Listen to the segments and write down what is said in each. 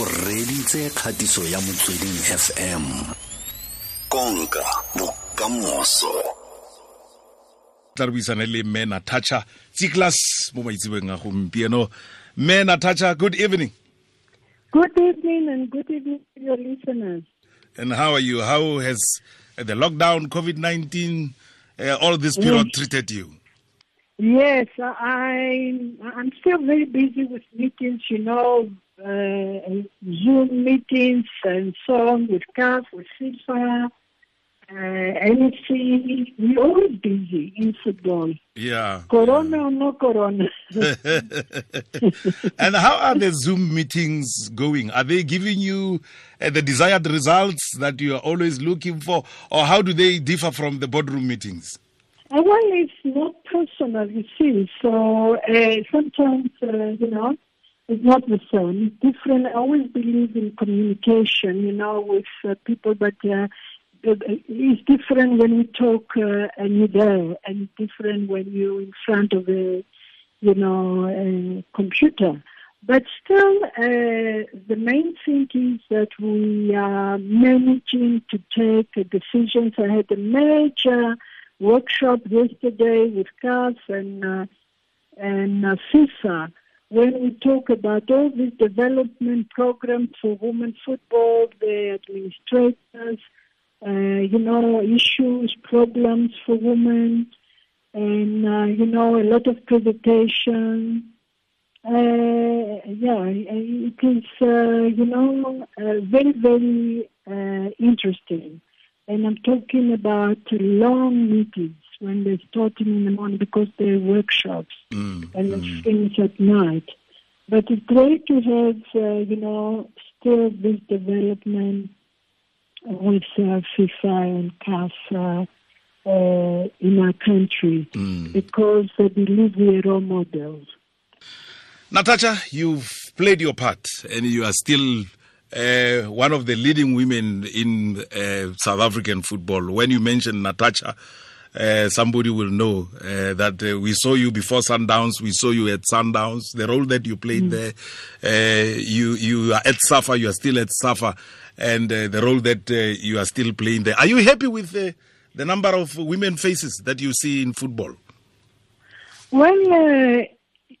o reditse kgatiso ya motsweding fm konka bokamoso. Tla re buisane le mme Natasha Tsichlas mo maitsebeng a gompieno. Mme Natasha good evening. Good evening and good evening to your listeners. and how are you? How has the lockdown covid-19 uh, all this period treated you? Yes, I, I'm still very busy with meetings, you know, Zoom meetings and so on with CAF, with FIFA, uh. We're always busy in football. yeah Corona or no corona. and how are the zoom meetings going are they giving you uh, the desired results that you are always looking for or how do they differ from the boardroom meetings Uh, well, it's not personal, you see. So uh, sometimes, uh, you know, it's not the same. Different. I always believe in communication, you know, with uh, people, but uh, it's different when you talk uh, and you're there, and different when you're in front of a, you know, a computer. But still, uh, the main thing is that we are managing to take uh, decisions. I had a major workshop yesterday with CAF and uh, and uh, FIFA when we talk about all these development programs for women football, the administrators, uh, you know, issues, problems for women, and uh, you know, a lot of presentation. Uh, yeah, it is, uh, you know, uh, very, very uh, interesting. And I'm talking about long meetings when they're starting in the morning because they're workshops Mm, and they finish at night. But it's great to have, uh, you know, still this development with uh, FIFA and CAF uh, in our country mm. because I believe we are role models. Natasha, you've played your part and you are still uh, one of the leading women in uh, South African football. When you mention Natasha, uh, somebody will know uh, that uh, we saw you before Sundowns, we saw you at Sundowns, the role that you played there. Uh, you, you are at Safa, you are still at Safa, and uh, the role that uh, you are still playing there. Are you happy with uh, the number of women faces that you see in football? Well, uh,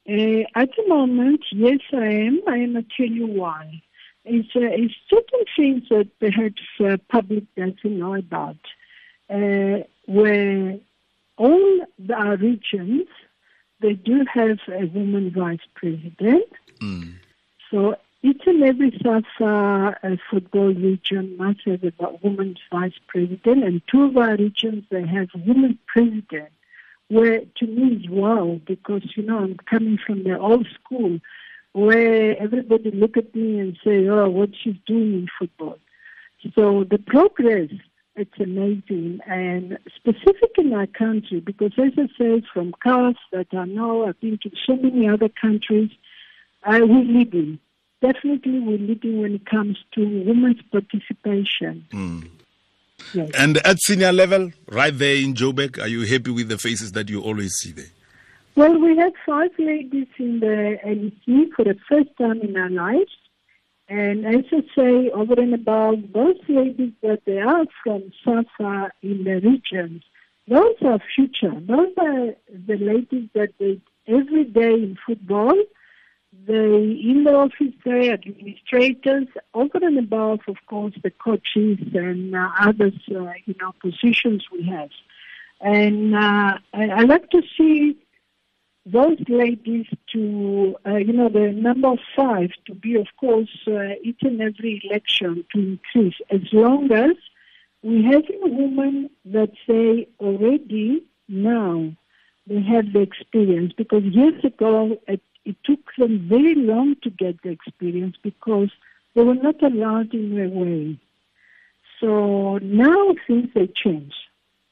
at the moment, yes, I am. I am. Tell you why. It's, uh, it's certain things that perhaps uh, public doesn't know about, where all the, regions, they do have a woman vice president. Mm. So each and every SAFA uh, football region must have a woman vice president, and two of our regions they have women president. Where to me is wow because you know I'm coming from the old school where everybody look at me and say, "Oh, what she's doing in football." So the progress it's amazing and specific in our country because as I say from CAF that I know I've been to so many other countries, uh, we're leading. Definitely we're leading when it comes to women's participation. Mm. Yes. And at senior level, right there in Joburg, are you happy with the faces that you always see there? Well, we had five ladies in the NEC for the first time in our lives. And I say, over and above, those ladies that they are from SAFA in the regions, those are future. Those are the ladies that they every day in football, they in the office there, administrators, over and above, of course, the coaches and uh, others, uh, you know, positions we have. And uh, I, I like to see those ladies to, uh, you know, the number five to be, of course, uh, each and every election to increase as long as we have a woman that say already now they have the experience because years ago it, it took them very long to get the experience because they were not allowed in their way. So now things have changed.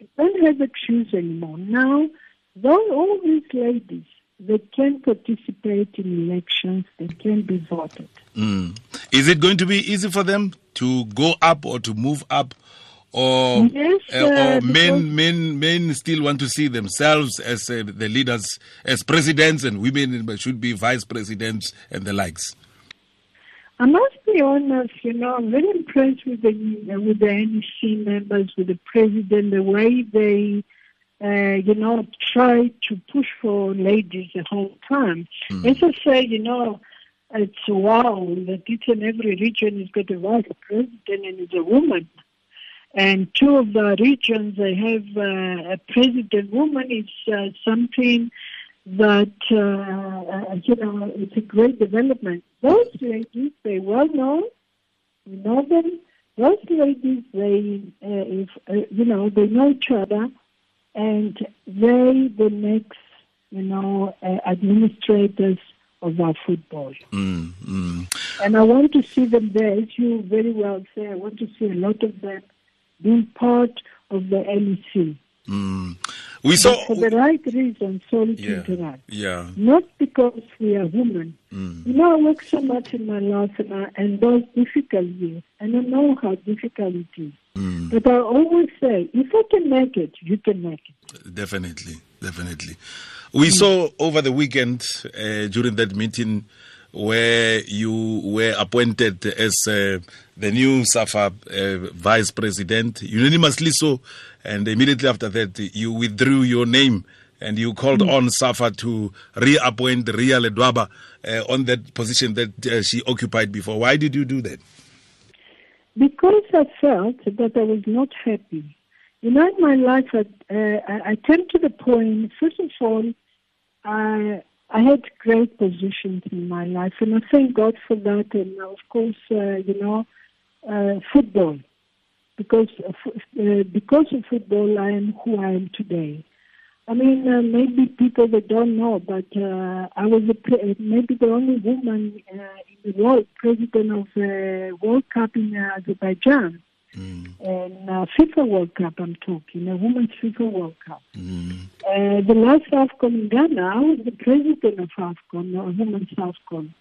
They don't have excuse anymore. Now, though all these ladies, they can participate in elections, they can be voted. Mm. Is it going to be easy for them to go up or to move up? Or, Yes, uh, uh, or men, men, men still want to see themselves as uh, the leaders, as presidents, and women should be vice presidents and the likes. I must be honest, you know, I'm very impressed with the with the NEC members, with the president, the way they, uh, you know, try to push for ladies the whole time. Mm. As I say, you know, it's wow that each and every region has got a vice president and is a woman. And two of the regions they have uh, a president woman is uh, something that uh, uh, you know it's a great development. Those ladies, they well known, you know them. Those ladies, they uh, if uh, you know they know each other, and they the next you know uh, administrators of our football. Mm, mm. And I want to see them there, as you very well say. I want to see a lot of them being part of the NEC. Mm. We saw but for the right reason, sorry yeah, to interrupt. Yeah. Not because we are women. Mm. You know, I work so much in my life and, I, and those difficult years, and I know how difficult it is. Mm. But I always say, if I can make it, you can make it. Definitely, definitely. We mm. saw over the weekend uh, during that meeting where you were appointed as uh, the new SAFA uh, vice president, unanimously so, and immediately after that, you withdrew your name and you called mm. on SAFA to reappoint Ria Ledwaba uh, on that position that uh, she occupied before. Why did you do that? Because I felt that I was not happy. You know, in my life, I, uh, I came to the point, first of all, I I had great positions in my life, and I thank God for that. And of course, uh, you know, uh, football, because of, uh, because of football, I am who I am today. I mean, uh, maybe people that don't know, but uh, I was a pre- maybe the only woman uh, in the world president of the World Cup in Azerbaijan. Mm. And uh, FIFA World Cup, I'm talking, a women's FIFA World Cup. Mm. Uh, the last AFCON in Ghana, I was the president of AFCON, a women's AFCON.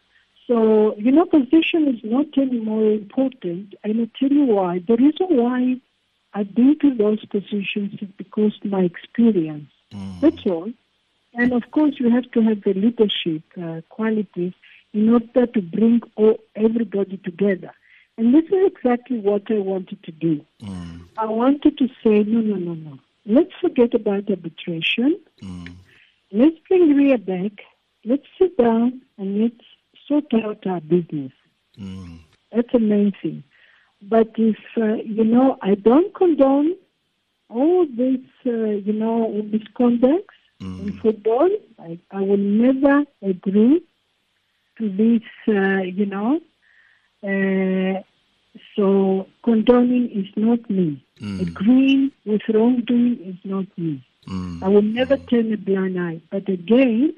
So, you know, position is not any more important. And I'll tell you why. The reason why I've been to those positions is because my experience. Mm. That's all. And of course, you have to have the leadership uh, qualities in order to bring all, everybody together. And this is exactly what I wanted to do. Mm. I wanted to say, no, no, no, no. Let's forget about arbitration. Mm. Let's bring Ria back. Let's sit down and let's sort out our business. Mm. That's the main thing. But if, uh, you know, I don't condone all this, uh, you know, misconducts Mm. in football, I, I will never agree to this, uh, you know, uh, so condoning is not me. Mm. Agreeing with wrongdoing is not me. Mm. I will never turn a blind eye. But again,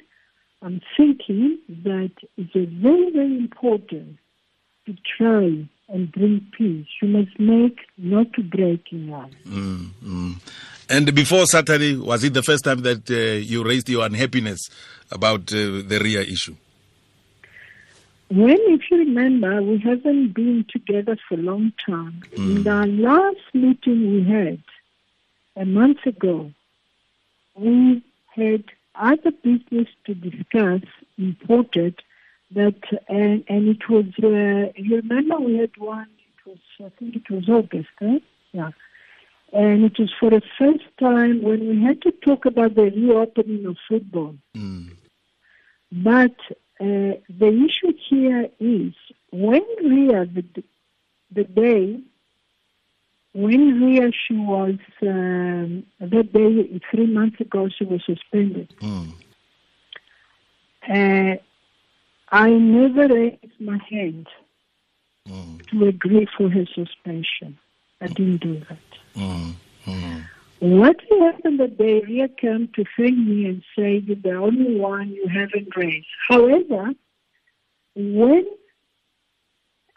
I'm thinking that it's a very, very important to try and bring peace. You must make not to break in life. Mm, mm. And before Saturday, was it the first time that uh, you raised your unhappiness about uh, the RIA issue? When, if you remember, we haven't been together for a long time. In the last meeting we had a month ago, we had other business to discuss, imported, that, and, and it was, uh, you remember we had one, it was, I think it was August, eh? Yeah. And it was for the first time when we had to talk about the reopening of football. Mm. But uh, the issue here is when Ria, the, the day when Ria, she was, um, that day, three months ago, she was suspended. Mm. Uh, I never raised my hand Mm. to agree for her suspension. I didn't do that. Mm. Mm. What happened that day, Ria came to thank me and say, You're the only one you haven't raised. However, when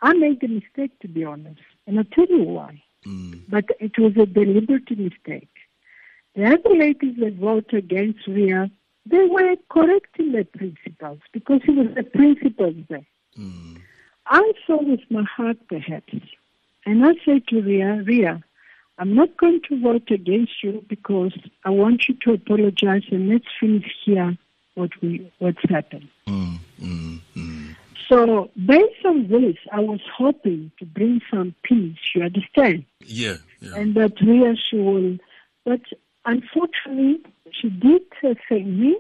I made a mistake, to be honest, and I'll tell you why, Mm. but it was a deliberate mistake. The other ladies that voted against Ria, they were correcting the their principles because it was the principles there. Mm. I saw with my heart, perhaps, and I said to Ria, Ria, I'm not going to vote against you because I want you to apologize and let's finish here what we what's happened. Mm. Mm. Mm. So based on this, I was hoping to bring some peace. You understand? Yeah. yeah. And that Ria she will, but unfortunately, she did uh, thank me.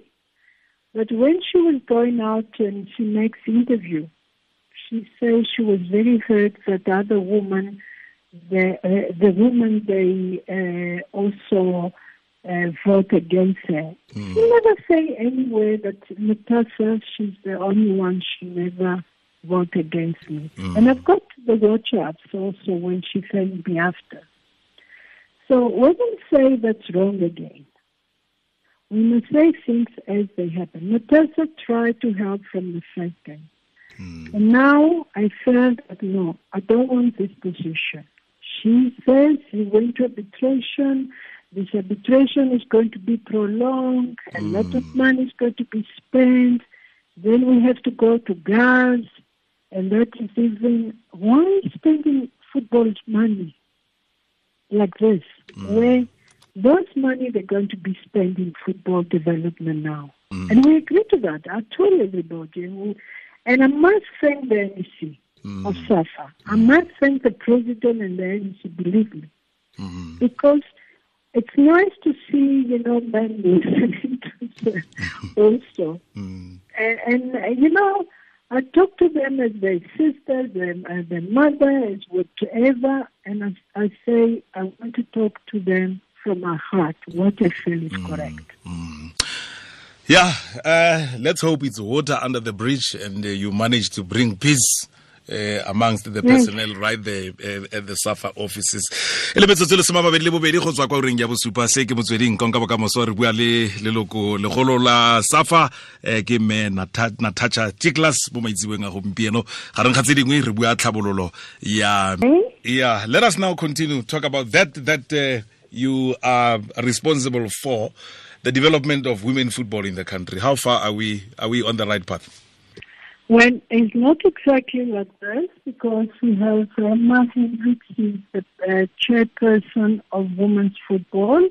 But when she was going out and she makes interview, she says she was very hurt that the other woman, the uh, the woman they uh, also uh, vote against her. Mm. She never say anywhere that Natasha, she's the only one she never vote against me. Mm. And I've got the WhatsApps also when she thanked me after. So we don't say that's wrong again. We must say things as they happen. Natasha tried to help from the first time. Mm. And now I felt that no, I don't want this position. She says she went to arbitration this arbitration is going to be prolonged, a mm. lot of hmm. money is going to be spent. Then we have to go to CAS, and that is even why spending football's money like this, mm. where those money they're going to be spending in football development now. Mm. And we agree to that. I told everybody. And, I must thank the NEC mm. of SAFA. I hmm. must thank the president and the NEC, believe me. Mm. Because it's nice to see, you know, men listening to them also. Mm. And, and, you know, I talk to them as their sisters, their, uh, their mother, as whatever, and I, I say I want to talk to them from my heart. What I feel is mm. correct. Mm. Yeah, uh, let's hope it's water under the bridge and uh, you manage to bring peace uh, amongst the personnel right there uh, at the SAFA offices e le metsotso le somamabedi le bobedi go tswa kwa oreng ya bosupa se ke motsweding konka bokamoso re bua le leloko legolo la SAFA uh, ke me natacha tiklas mo maitsiweng a gompieno ga tse dingwe re bua tlhabololo ya yeah let us now continue talk about that that uh, you are responsible for the development of women football in the country how far are we are we on the right path well, it's not exactly like this because we have Emma Hendricks, is the uh, chairperson of women's football.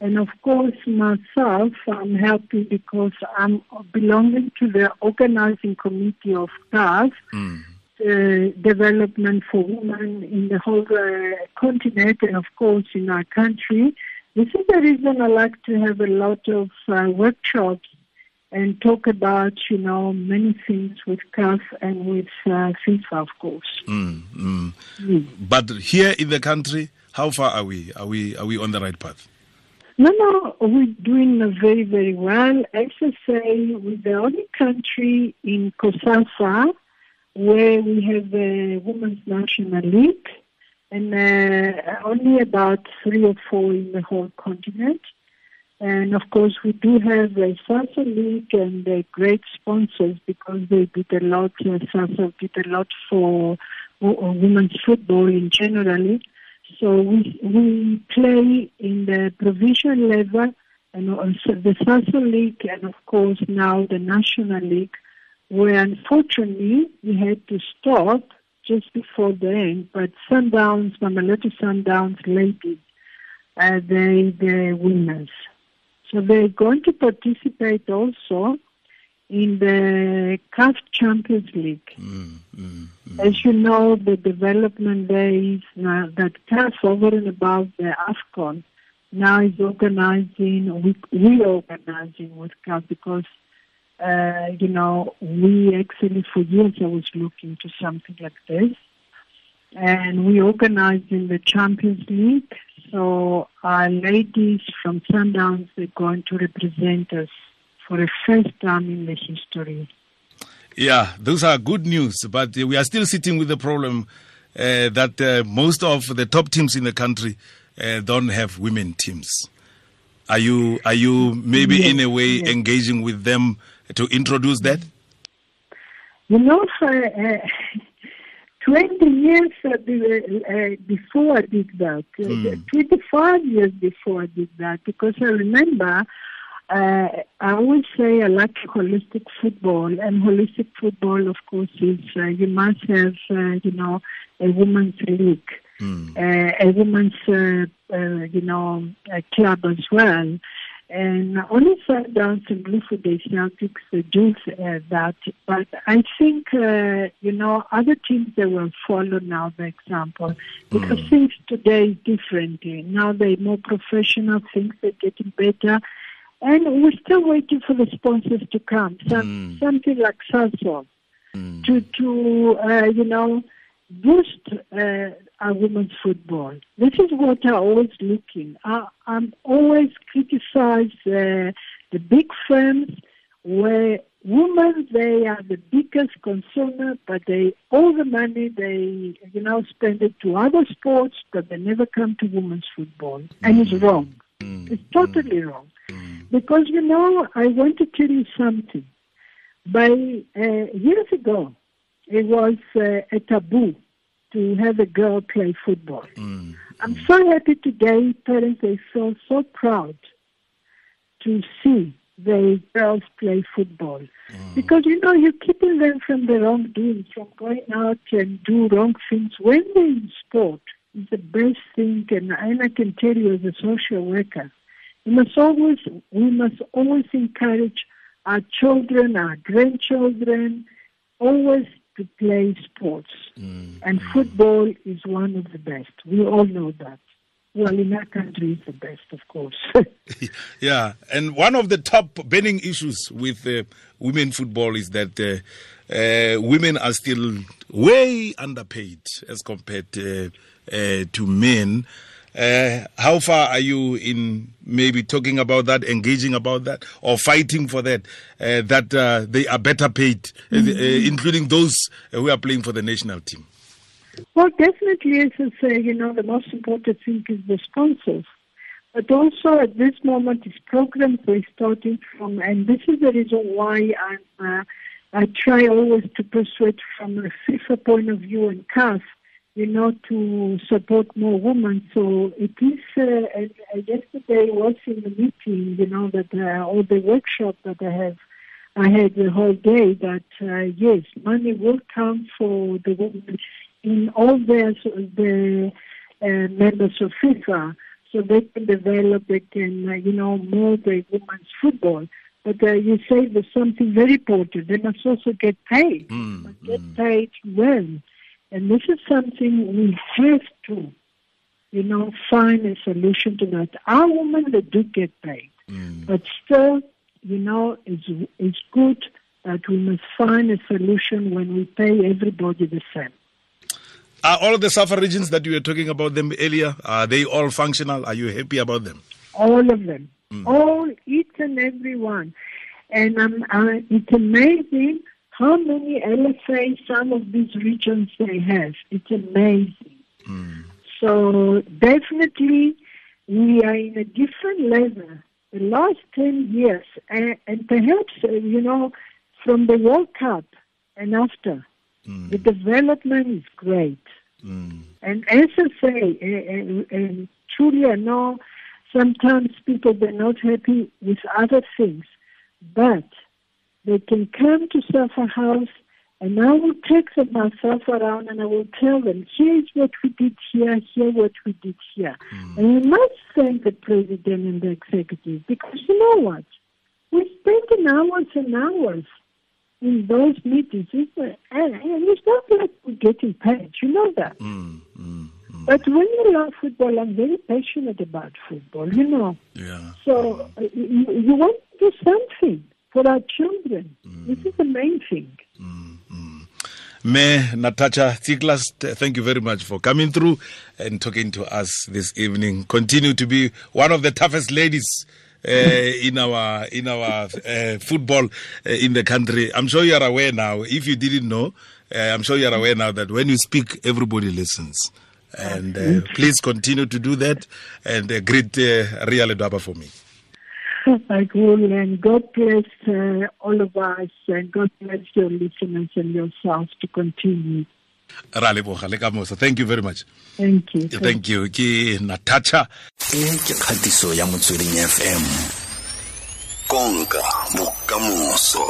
And of course, myself, I'm helping because I'm belonging to the organizing committee of CAF, mm. Uh, development for women in the whole uh, continent and, of course, in our country. This is the reason I like to have a lot of uh, workshops and talk about, you know, many things with CAF and with uh, FIFA, of course. Mm, mm. Mm. But here in the country, how far are we? Are we are we on the right path? No, no, we're doing very, very well. SSA, we're the only country in COSAFA where we have a women's national league, and uh, only about three or four in the whole continent. And of course, we do have a Sasol League and uh, great sponsors because they did a lot, uh, Sasol did a lot for women's football in generally. So we, we play in the provincial level and also the Sasol League and of course now the National League where unfortunately we had to stop just before the end, but Sundowns, Mamelodi Sundowns ladies, uh, they, the winners. So they're going to participate also in the CAF Champions League. Mm, mm, mm. As you know, the development there is now that CAF over and above the AFCON now is organizing, we, we are organizing with CAF because, uh, you know, we actually for years I was looking to something like this. And we organized in the Champions League so our ladies from Sundowns are going to represent us for the first time in the history. Yeah, those are good news, but we are still sitting with the problem uh, that uh, most of the top teams in the country uh, don't have women teams. Are you are you maybe yes, in a way yes. engaging with them to introduce that? You know, uh, uh, 20 years uh, uh, before I did that, mm. 25 years before I did that, because I remember uh, I always say I like holistic football, and holistic football, of course, is uh, you must have, uh, you know, a women's league, mm. a women's, you know, club as well. And I only Sundowns and Bloemfontein Celtics they do uh, that. But I think, uh, you know, other teams they will follow now the example because Mm. things today is different. Now they're more professional, things are getting better. And we're still waiting for the sponsors to come. Some, Mm. Something like Sasol Mm. to to uh, you know boost uh, our women's football. This is what I always looking. I, I'm always criticize uh, the big firms where women they are the biggest consumer, but they all the money they you know spend it to other sports, but they never come to women's football, and it's wrong. Mm. It's totally wrong. Mm. Because you know, I want to tell you something. By uh, years ago, it was uh, a taboo to have a girl play football. Mm. I'm so happy today. Parents they feel so proud to see the girls play football because you know you're keeping them from the wrong wrongdoing, from going out and do wrong things. When they're in sport, it's the best thing, and, and I can tell you as a social worker, we must always we must always encourage our children, our grandchildren, always to play sports. Mm. And football is one of the best. We all know that. Well, in our country, it's the best, of course. Yeah, and one of the top burning issues with uh, women football is that uh, uh, women are still way underpaid as compared uh, uh, to men. Uh, how far are you in maybe talking about that, engaging about that, or fighting for that? Uh, that uh, they are better paid, uh, uh, including those who are playing for the national team. well, definitely, as I say, you know, the most important thing is the sponsors. But also at this moment, these programs we're starting from, and this is the reason why I'm, uh, I try always to persuade from a FIFA point of view and CAF, you know, to support more women. So it is, uh, and, uh, yesterday was in the meeting, you know, that, uh, or the workshop that I have, I had the whole day that, uh, yes, money will come for the women in all their, the uh, members of FIFA so they can develop, they can, uh, you know, more the women's football. But uh, you say there's something very important. They must also get paid. Mm, Must get paid well. And this is something we have to, you know, find a solution to that. Our women, they do get paid. Mm. But still, you know, it's, it's good that we must find a solution when we pay everybody the same. Are all of the SAFA regions that you were talking about them earlier, are they all functional? Are you happy about them? all of them, all each and every one. And um, uh, it's amazing how many LFA some of these regions they have. It's amazing. So definitely we are in a different level. The last 10 years, and, and perhaps, uh, you know, from the World Cup and after, the development is great. Mm. And as I say, and, and truly I know sometimes people they're not happy with other things, but they can come to Safa House and I will take them myself around and I will tell them, here's what we did here, here what we did here. And we must thank the president and the executive because you know what? We spent hours and hours in those meetings. It's, and, and it's not like we're getting paid. You know that. Mm. Mm. Mm. But when you love football, I'm very passionate about football, you know. Yeah. So uh, you, you want to do something for our children. This is the main thing. Mayor Natasha Tsichlas, thank you very much for coming through and talking to us this evening. Continue to be one of the toughest ladies uh, in our in our uh, football uh, in the country. I'm sure you are aware now. If you didn't know, uh, I'm sure you are aware now that when you speak, everybody listens. And uh, please continue to do that. And uh, greet uh, Ria Ledwaba for me. I will, and God bless uh, all of us, and God bless your listeners and yourselves to continue. Ra leboga le ka moso. Thank you very much. Thank you. Thank you. Ke Natasha. e ke kgatiso ya motsweding fm konka bokamoso